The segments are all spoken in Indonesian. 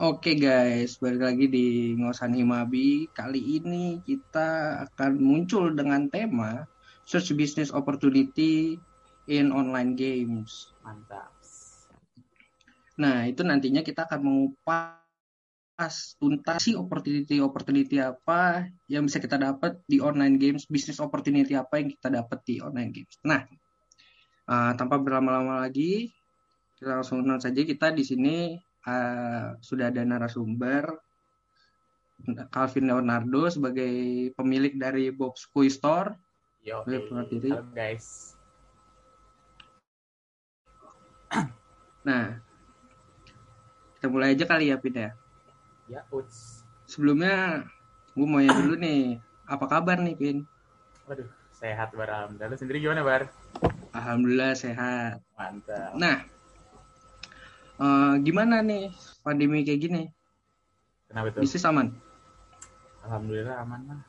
Oke guys, balik lagi di Ngosan Himabi. Kali ini kita akan muncul dengan tema Search Business Opportunity in Online Games. Mantap. Nah, itu nantinya kita akan mengupas tuntas sih opportunity-opportunity apa yang bisa kita dapat di online games, bisnis opportunity apa yang kita dapat di online games. Nah, uh, tanpa berlama-lama lagi, kita langsung saja kita di sini uh, sudah ada narasumber Calvin Leonardo sebagai pemilik dari Bob's Quiz Store. Yo, Halo guys. Nah, kita mulai aja kali ya, Pin ya. Ya, uts. Sebelumnya, gue mau ya dulu nih. Apa kabar nih, Pin? Waduh, sehat Bar. Alhamdulillah. sendiri gimana, Bar? Alhamdulillah sehat. Mantap. Nah, uh, gimana nih pandemi kayak gini? Kenapa itu? Bisnis aman? Alhamdulillah aman lah.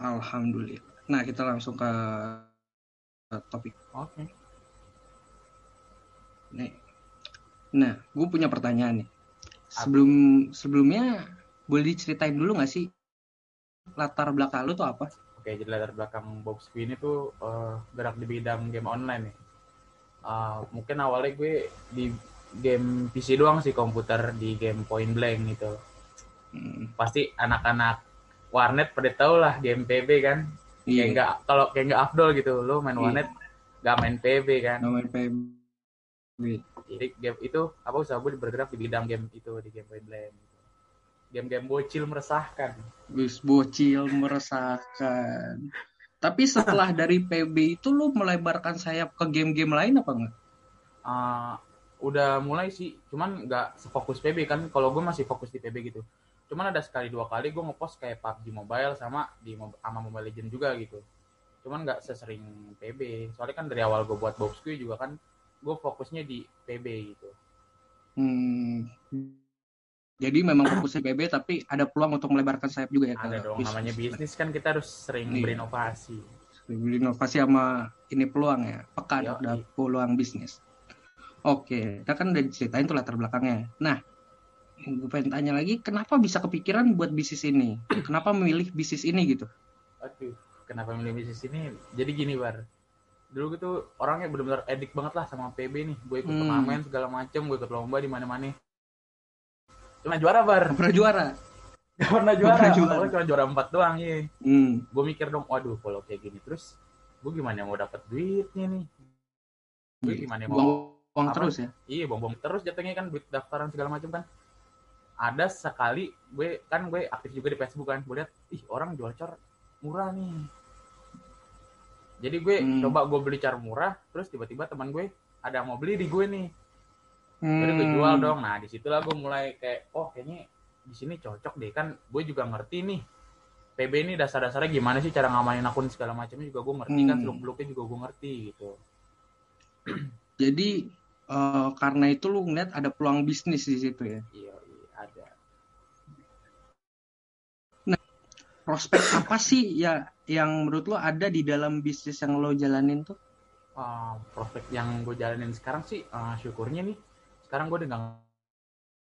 Alhamdulillah. Nah kita langsung ke topik. Oke. Okay. Nih. Nah, gue punya pertanyaan nih. Sebelum sebelumnya boleh diceritain dulu nggak sih latar belakang lu tuh apa? Oke, jadi latar belakang Bob Squee ini tuh uh, gerak di bidang game online nih uh, mungkin awalnya gue di game PC doang sih komputer di game Point Blank gitu. Hmm. pasti anak-anak warnet pada tau lah game PB kan. Yeah. kayak nggak kalau kayak nggak afdol gitu lo main yeah. warnet nggak main PB kan. Nggak main PB jadi game itu apa usaha gue bergerak di bidang game itu di game Point Blank game-game bocil meresahkan. Gus bocil meresahkan tapi setelah dari PB itu lu melebarkan sayap ke game-game lain apa enggak? Uh, udah mulai sih, cuman nggak sefokus PB kan. Kalau gue masih fokus di PB gitu. Cuman ada sekali dua kali gue ngepost kayak PUBG Mobile sama di sama Mobile Legend juga gitu. Cuman nggak sesering PB. Soalnya kan dari awal gue buat box juga kan gue fokusnya di PB gitu. Hmm, jadi memang fokusnya PB tapi ada peluang untuk melebarkan sayap juga ya. Ada dong bisnis. namanya bisnis kan kita harus sering iya. berinovasi. Sering berinovasi sama ini peluang ya. Peka ada peluang bisnis. Oke, kita kan udah diceritain tuh latar belakangnya. Nah, gue pengen tanya lagi, kenapa bisa kepikiran buat bisnis ini? Kenapa memilih bisnis ini gitu? Aduh, kenapa memilih bisnis ini? Jadi gini, Bar. Dulu gitu orangnya benar-benar edik banget lah sama PB nih. Gue ikut hmm. turnamen segala macem, gue ikut lomba di mana-mana Pernah juara, Bar. Pernah juara. Gak pernah juara. Pernah juara. cuma juara empat doang, ya. Hmm. Gue mikir dong, waduh kalau kayak gini terus gue gimana mau dapat duitnya nih? Gue gimana mau buang, buang terus ya? Iya, buang-buang terus jatuhnya kan duit daftaran segala macam kan. Ada sekali gue kan gue aktif juga di Facebook kan, gue lihat ih orang jual car murah nih. Jadi gue hmm. coba gue beli car murah, terus tiba-tiba teman gue ada mau beli di gue nih hmm. udah gue jual dong. Nah di situlah gue mulai kayak oh kayaknya di sini cocok deh. Kan gue juga ngerti nih PB ini dasar-dasarnya gimana sih cara ngamanin akun segala macamnya juga gue ngerti kan, hmm. kan seluk beluknya juga gue ngerti gitu. Jadi uh, karena itu lu ngeliat ada peluang bisnis di situ ya? Iya, iya ada. Nah prospek apa sih ya yang menurut lo ada di dalam bisnis yang lo jalanin tuh? Uh, prospek yang gue jalanin sekarang sih uh, syukurnya nih sekarang gue udah gak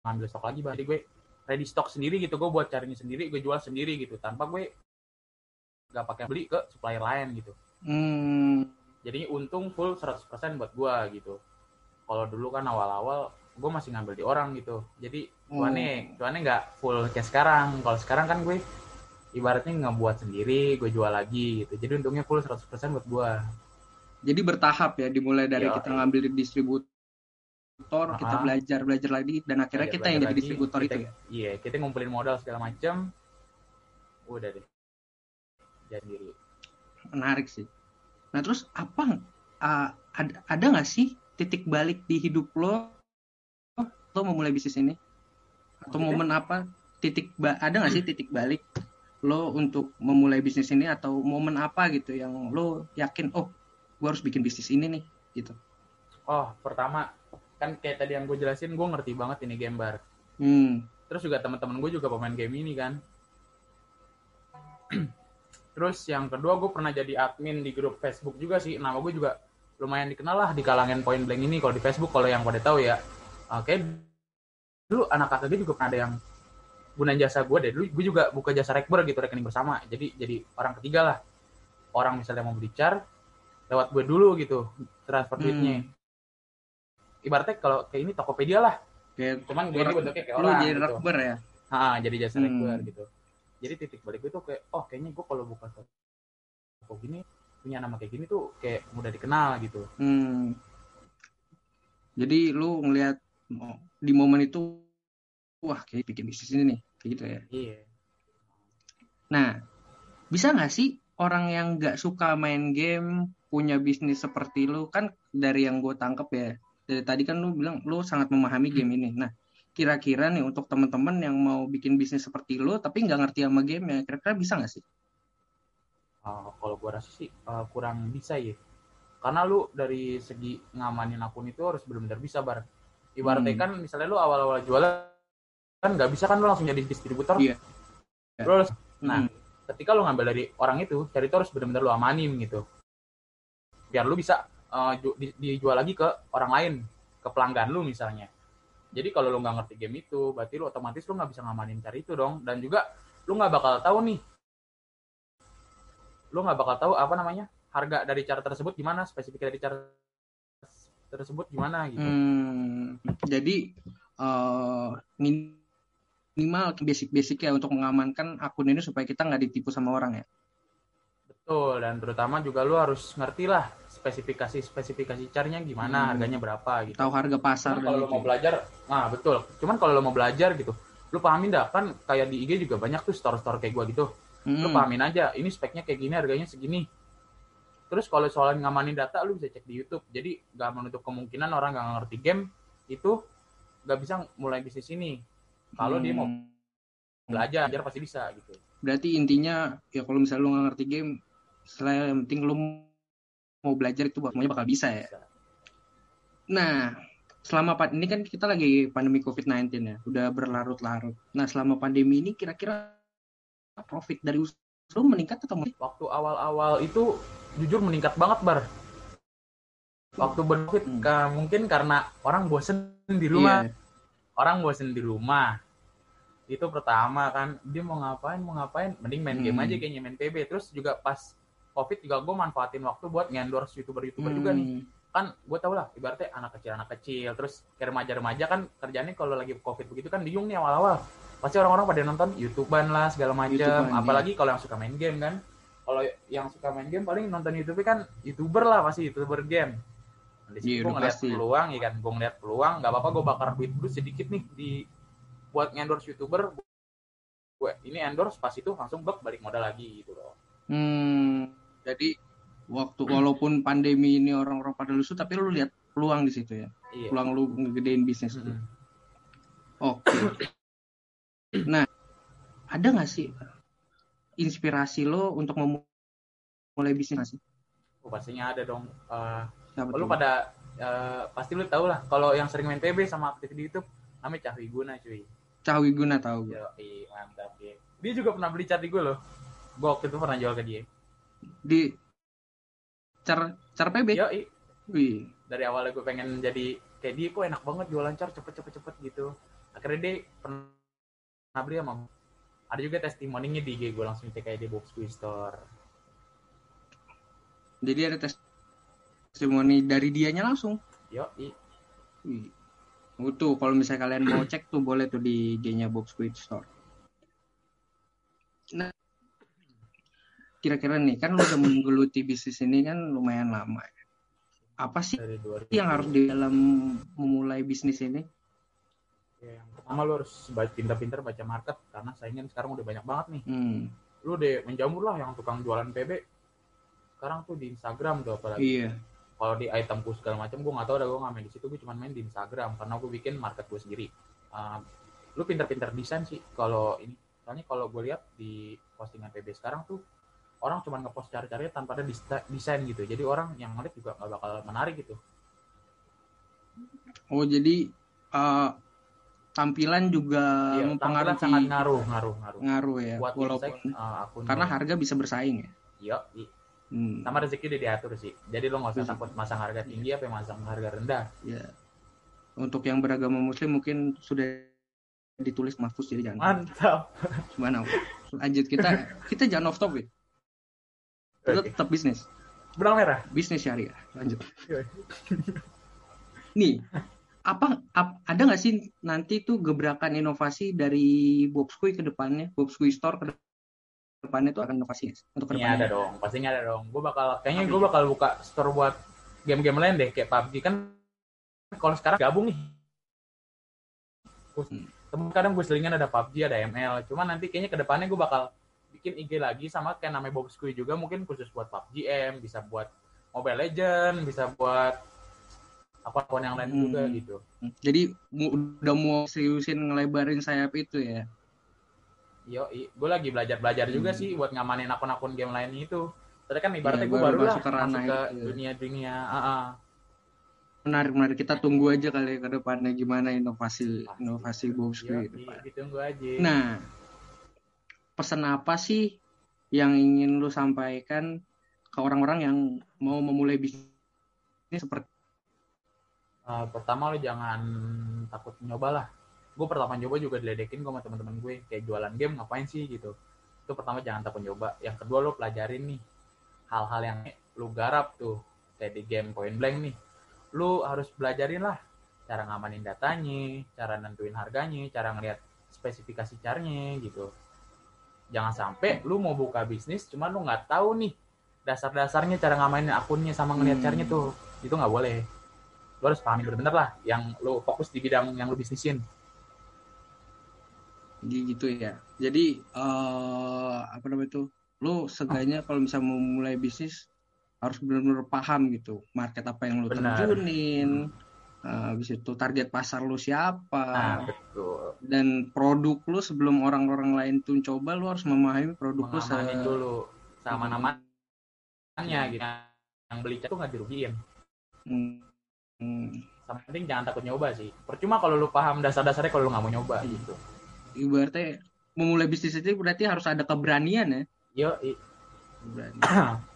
ngambil stok lagi berarti gue ready stock sendiri gitu gue buat carinya sendiri gue jual sendiri gitu. Tanpa gue gak pakai beli ke supplier lain gitu. Hmm. jadi untung full 100% buat gue gitu. Kalau dulu kan awal-awal gue masih ngambil di orang gitu. Jadi cuannya hmm. cuannya nggak full kayak sekarang. Kalau sekarang kan gue ibaratnya nggak buat sendiri gue jual lagi gitu. Jadi untungnya full 100% buat gue jadi bertahap ya dimulai dari Yo, kita ngambil di distributor distributor, uh-huh. kita belajar belajar lagi dan akhirnya belajar, kita yang jadi distributor kita, itu ya. Iya, kita ngumpulin modal segala macam. Udah deh. Jadi diri. Menarik sih. Nah, terus apa uh, ada ada nggak sih titik balik di hidup lo lo memulai bisnis ini? Atau Maksudnya? momen apa titik ba- ada nggak sih titik balik lo untuk memulai bisnis ini atau momen apa gitu yang lo yakin oh gue harus bikin bisnis ini nih gitu oh pertama kan kayak tadi yang gue jelasin gue ngerti banget ini game bar. Hmm. terus juga teman-teman gue juga pemain game ini kan. Terus yang kedua gue pernah jadi admin di grup Facebook juga sih. Nama gue juga lumayan dikenal lah di kalangan point blank ini kalau di Facebook kalau yang pada tahu ya. Oke dulu anak kakak gue juga pernah ada yang gunain jasa gue deh. Dulu gue juga buka jasa rekber gitu rekening bersama. Jadi jadi orang ketiga lah. Orang misalnya mau beli car lewat gue dulu gitu transfer duitnya ibaratnya kalau kayak ini Tokopedia lah Kayak cuman gue ini bentuknya kayak lu orang jadi gitu. ya. Ah, jadi jasa Hmm. rekber gitu jadi titik balik gue tuh kayak oh kayaknya gue kalau buka toko gini punya nama kayak gini tuh kayak mudah dikenal gitu Hmm. Jadi lu ngelihat di momen itu wah kayak bikin bisnis ini nih, kayak gitu ya. iya Nah, bisa nggak sih orang yang nggak suka main game punya bisnis seperti lu kan dari yang gue tangkep ya dari tadi kan lu bilang lu sangat memahami game ini. Nah, kira-kira nih untuk teman-teman yang mau bikin bisnis seperti lu tapi nggak ngerti sama game ya, kira-kira bisa nggak sih? Uh, kalau gua rasa sih uh, kurang bisa ya. Karena lu dari segi ngamanin akun itu harus benar-benar bisa bar. Ibaratnya Hmm. kan misalnya lu awal-awal jualan kan nggak bisa kan lu langsung jadi distributor. Iya. Lu harus- nah, Hmm. ketika lu ngambil dari orang itu, cari itu harus benar-benar lu amanin gitu. Biar lu bisa uh, ju- di- dijual lagi ke orang lain, ke pelanggan lu misalnya. Jadi kalau lu nggak ngerti game itu, berarti lu otomatis lu nggak bisa ngamanin cari itu dong. Dan juga lu nggak bakal tahu nih lu nggak bakal tahu apa namanya harga dari cara tersebut gimana spesifik dari cara tersebut gimana gitu Hmm, jadi eh, minimal basic-basic ya untuk mengamankan akun ini supaya kita nggak ditipu sama orang ya. betul dan terutama juga lu harus ngerti lah spesifikasi spesifikasi caranya gimana Hmm. harganya berapa gitu. Tahu harga pasar Cuman kalau gitu mau belajar nah betul. Cuman kalau lu mau belajar gitu lu pahamin dah kan kayak di IG juga banyak tuh store-store kayak gua gitu. Lu Hmm, pahamin aja ini speknya kayak gini harganya segini. Terus kalau soal ngamanin data lu bisa cek di YouTube. Jadi nggak menutup kemungkinan orang nggak ngerti game itu nggak bisa mulai bisnis ini. Kalau dia mau hmm. belajar belajar pasti bisa gitu. Berarti intinya ya kalau misalnya lu nggak ngerti game, selain yang penting lu mau belajar itu semuanya bakal bisa ya. Nah, selama ini kan kita lagi pandemi COVID-19 ya, udah berlarut-larut. Nah, selama pandemi ini kira-kira profit dari usaha meningkat atau menurun? waktu awal-awal itu jujur meningkat banget bar waktu berkit Hmm. mungkin karena orang bosen di rumah Iya. orang bosen di rumah itu pertama kan dia mau ngapain mau ngapain mending main game Hmm. aja kayaknya main PB terus juga pas covid juga gue manfaatin waktu buat ngendorse youtuber youtuber juga nih. Hmm. kan gue tau lah ibaratnya anak kecil anak kecil terus kayak remaja-remaja kan kerjanya kalau lagi covid begitu kan bingung nih awal-awal. Pasti orang-orang pada nonton youtuban lah segala macam YouTubean, apalagi kalau yang suka main game kan. Kalau yang suka main game paling nonton YouTube kan youtuber lah pasti youtuber game. Di situ Iya, gue ngeliat pasti. peluang ya kan? Gue ngeliat peluang nggak apa-apa gue bakar duit dulu sedikit nih di buat endorse youtuber. Gue ini endorse pas itu langsung balik modal lagi gitu loh. Hmm, jadi waktu walaupun pandemi ini orang-orang pada lusuh, tapi lu lihat peluang di situ ya, iya peluang lu ngegedein bisnis itu. Mm-mm. Oke. Nah, ada nggak sih inspirasi lo untuk memulai bisnis sih? Oh, pastinya ada dong Eh, Siapa lu tuh? pada eh, pasti lu tau lah kalau yang sering main PB sama aktif di YouTube namanya Cahwi Guna cuy Cawi Guna tahu gue. Yo, mantap ya. Dia juga pernah beli cat di gue loh. Gue waktu itu pernah jual ke dia. Di car car PB. Yo, Wih. dari awalnya gue pengen jadi kayak dia kok enak banget jualan car cepet cepet cepet gitu. Akhirnya dia pernah beli sama. Ada juga testimoninya di IG gue langsung cek kayak di Box Quiz Store. Jadi ada testimoni dari dianya langsung. Yo, Wih. Oh, tuh kalau misalnya kalian mau cek tuh boleh tuh di IG-nya Box Squid Store. Nah, kira-kira nih kan lu udah menggeluti bisnis ini kan lumayan lama. ya. Apa sih dari 2000. yang harus di dalam memulai bisnis ini? Ya, yang pertama lu harus pintar-pintar baca market karena saingan sekarang udah banyak banget nih. Hmm, Lu deh menjamur lah yang tukang jualan PB. Sekarang tuh di Instagram tuh apalagi. iya. kalau di itemku segala macam gue nggak tahu dah gue nggak main di situ gue cuma main di Instagram karena gue bikin market gue sendiri Uh, lu pinter-pinter desain sih kalau ini soalnya kalau gue lihat di postingan PB sekarang tuh orang cuma ngepost cari-cari tanpa ada desain gitu jadi orang yang ngeliat juga nggak bakal menarik gitu Oh jadi eh, tampilan juga iya tampilan mempengaruhi sangat ngaruh ngaruh ngaruh ngaruh ya, buat walaupun insight uh, akun karena harga bisa bersaing ya. iya Hmm, sama rezeki udah diatur sih jadi lo nggak usah takut masang harga tinggi apa masang harga rendah ya. Untuk yang beragama Muslim mungkin sudah ditulis Mahfuz jadi jangan. Mantap. Gimana? Lanjut kita kita jangan off topic. Oke. tetap bisnis. Benang merah. Bisnis syariah. Lanjut. Iya. Nih, apa ap- ada nggak sih nanti tuh gebrakan inovasi dari Bobskuy ke depannya, Bobskuy Store ke depannya tuh akan inovasi untuk ke Ini ada dong, pastinya ada dong. Gue bakal, kayaknya gue bakal buka store buat game-game lain deh, kayak PUBG kan. Kalau sekarang gabung nih. Hmm. Temen kadang gue selingan ada PUBG, ada ML. Cuman nanti kayaknya ke depannya gue bakal bikin IG lagi sama kayak namanya Bob Squee juga mungkin khusus buat PUBG M, bisa buat Mobile Legend, bisa buat apa-apa yang lain Hmm. juga gitu. Jadi udah mau seriusin ngelebarin sayap itu ya. Yo, gue lagi belajar-belajar juga Hmm. sih buat ngamanin akun-akun game lain itu. Tadi kan ibaratnya Iya, gue baru baru, lah masuk ke masuk itu. dunia-dunia. ah, ah. Menarik menarik kita tunggu aja kali ke depannya gimana inovasi Pasti. inovasi di- depan. ditunggu aja. Nah, pesan apa sih yang ingin lu sampaikan ke orang-orang yang mau memulai bisnis seperti Uh, pertama lo jangan takut nyoba lah. Gue pertama nyoba juga diledekin gue sama teman-teman gue kayak jualan game ngapain sih gitu. Itu pertama jangan takut nyoba. Yang kedua lo pelajarin nih hal-hal yang lu garap tuh kayak di game Point Blank nih. Lu harus belajarin lah cara ngamanin datanya, cara nentuin harganya, cara ngeliat spesifikasi caranya gitu. Jangan sampai lu mau buka bisnis cuman lu nggak tahu nih dasar-dasarnya cara ngamainin akunnya sama ngeliat Hmm. caranya tuh. Itu nggak boleh lu harus pahami bener-bener lah yang lu fokus di bidang yang lu bisnisin gitu ya. Jadi eh apa namanya itu? Lu seenggaknya kalau bisa mau mulai bisnis harus benar-benar paham gitu market apa yang lu Benar. terjunin. eh, habis itu target pasar lu siapa nah betul dan produk lu sebelum orang-orang lain tuh coba lu harus memahami produk lu se- mengamanin dulu sama Hmm. namanya gitu yang beli tuh nggak dirugiin Hmm. Hmm. sama penting jangan takut nyoba sih percuma kalau lu paham dasar-dasarnya kalau lu nggak mau nyoba Iya. gitu ibaratnya memulai bisnis itu berarti harus ada keberanian ya yo Berani.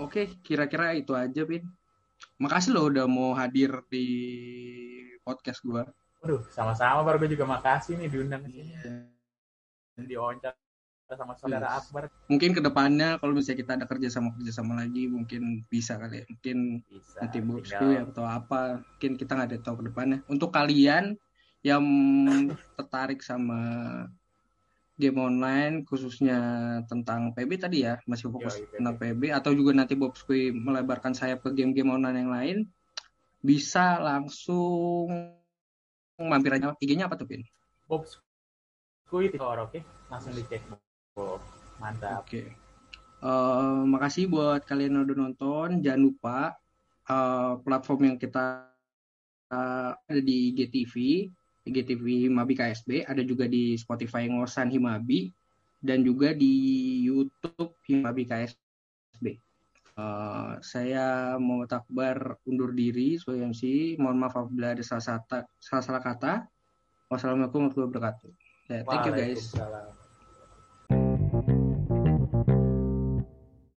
Oke, kira-kira itu aja, Pin. Makasih lo udah mau hadir di podcast gua. Waduh, sama-sama baru gue juga makasih nih diundang sini Iya. dan diwawancara sama saudara Yes. Akbar Mungkin ke depannya kalau misalnya kita ada kerja sama kerja sama lagi, mungkin bisa kali ya. Mungkin bisa nanti bosku ya atau apa. Mungkin kita nggak ada tahu ke depannya. Untuk kalian yang tertarik sama game online, khususnya tentang PB tadi ya, masih fokus PB. tentang PB, atau juga nanti Bob Squee melebarkan sayap ke game-game online yang lain, bisa langsung mampir aja. IG-nya apa tuh, Pin? Bob Squid oke langsung dicek Bob mantap Oke. Eh, makasih buat kalian yang udah nonton. Jangan lupa eh, platform yang kita eh, ada di IGTV, IGTV Himabi KSB, ada juga di Spotify Ngosan Himabi, dan juga di YouTube Himabi KSB. Eh, saya mau takbar undur diri sebagai MC. Mohon maaf apabila ada salah, salah, salah kata. Wassalamualaikum warahmatullahi wabarakatuh. Ya, thank you guys.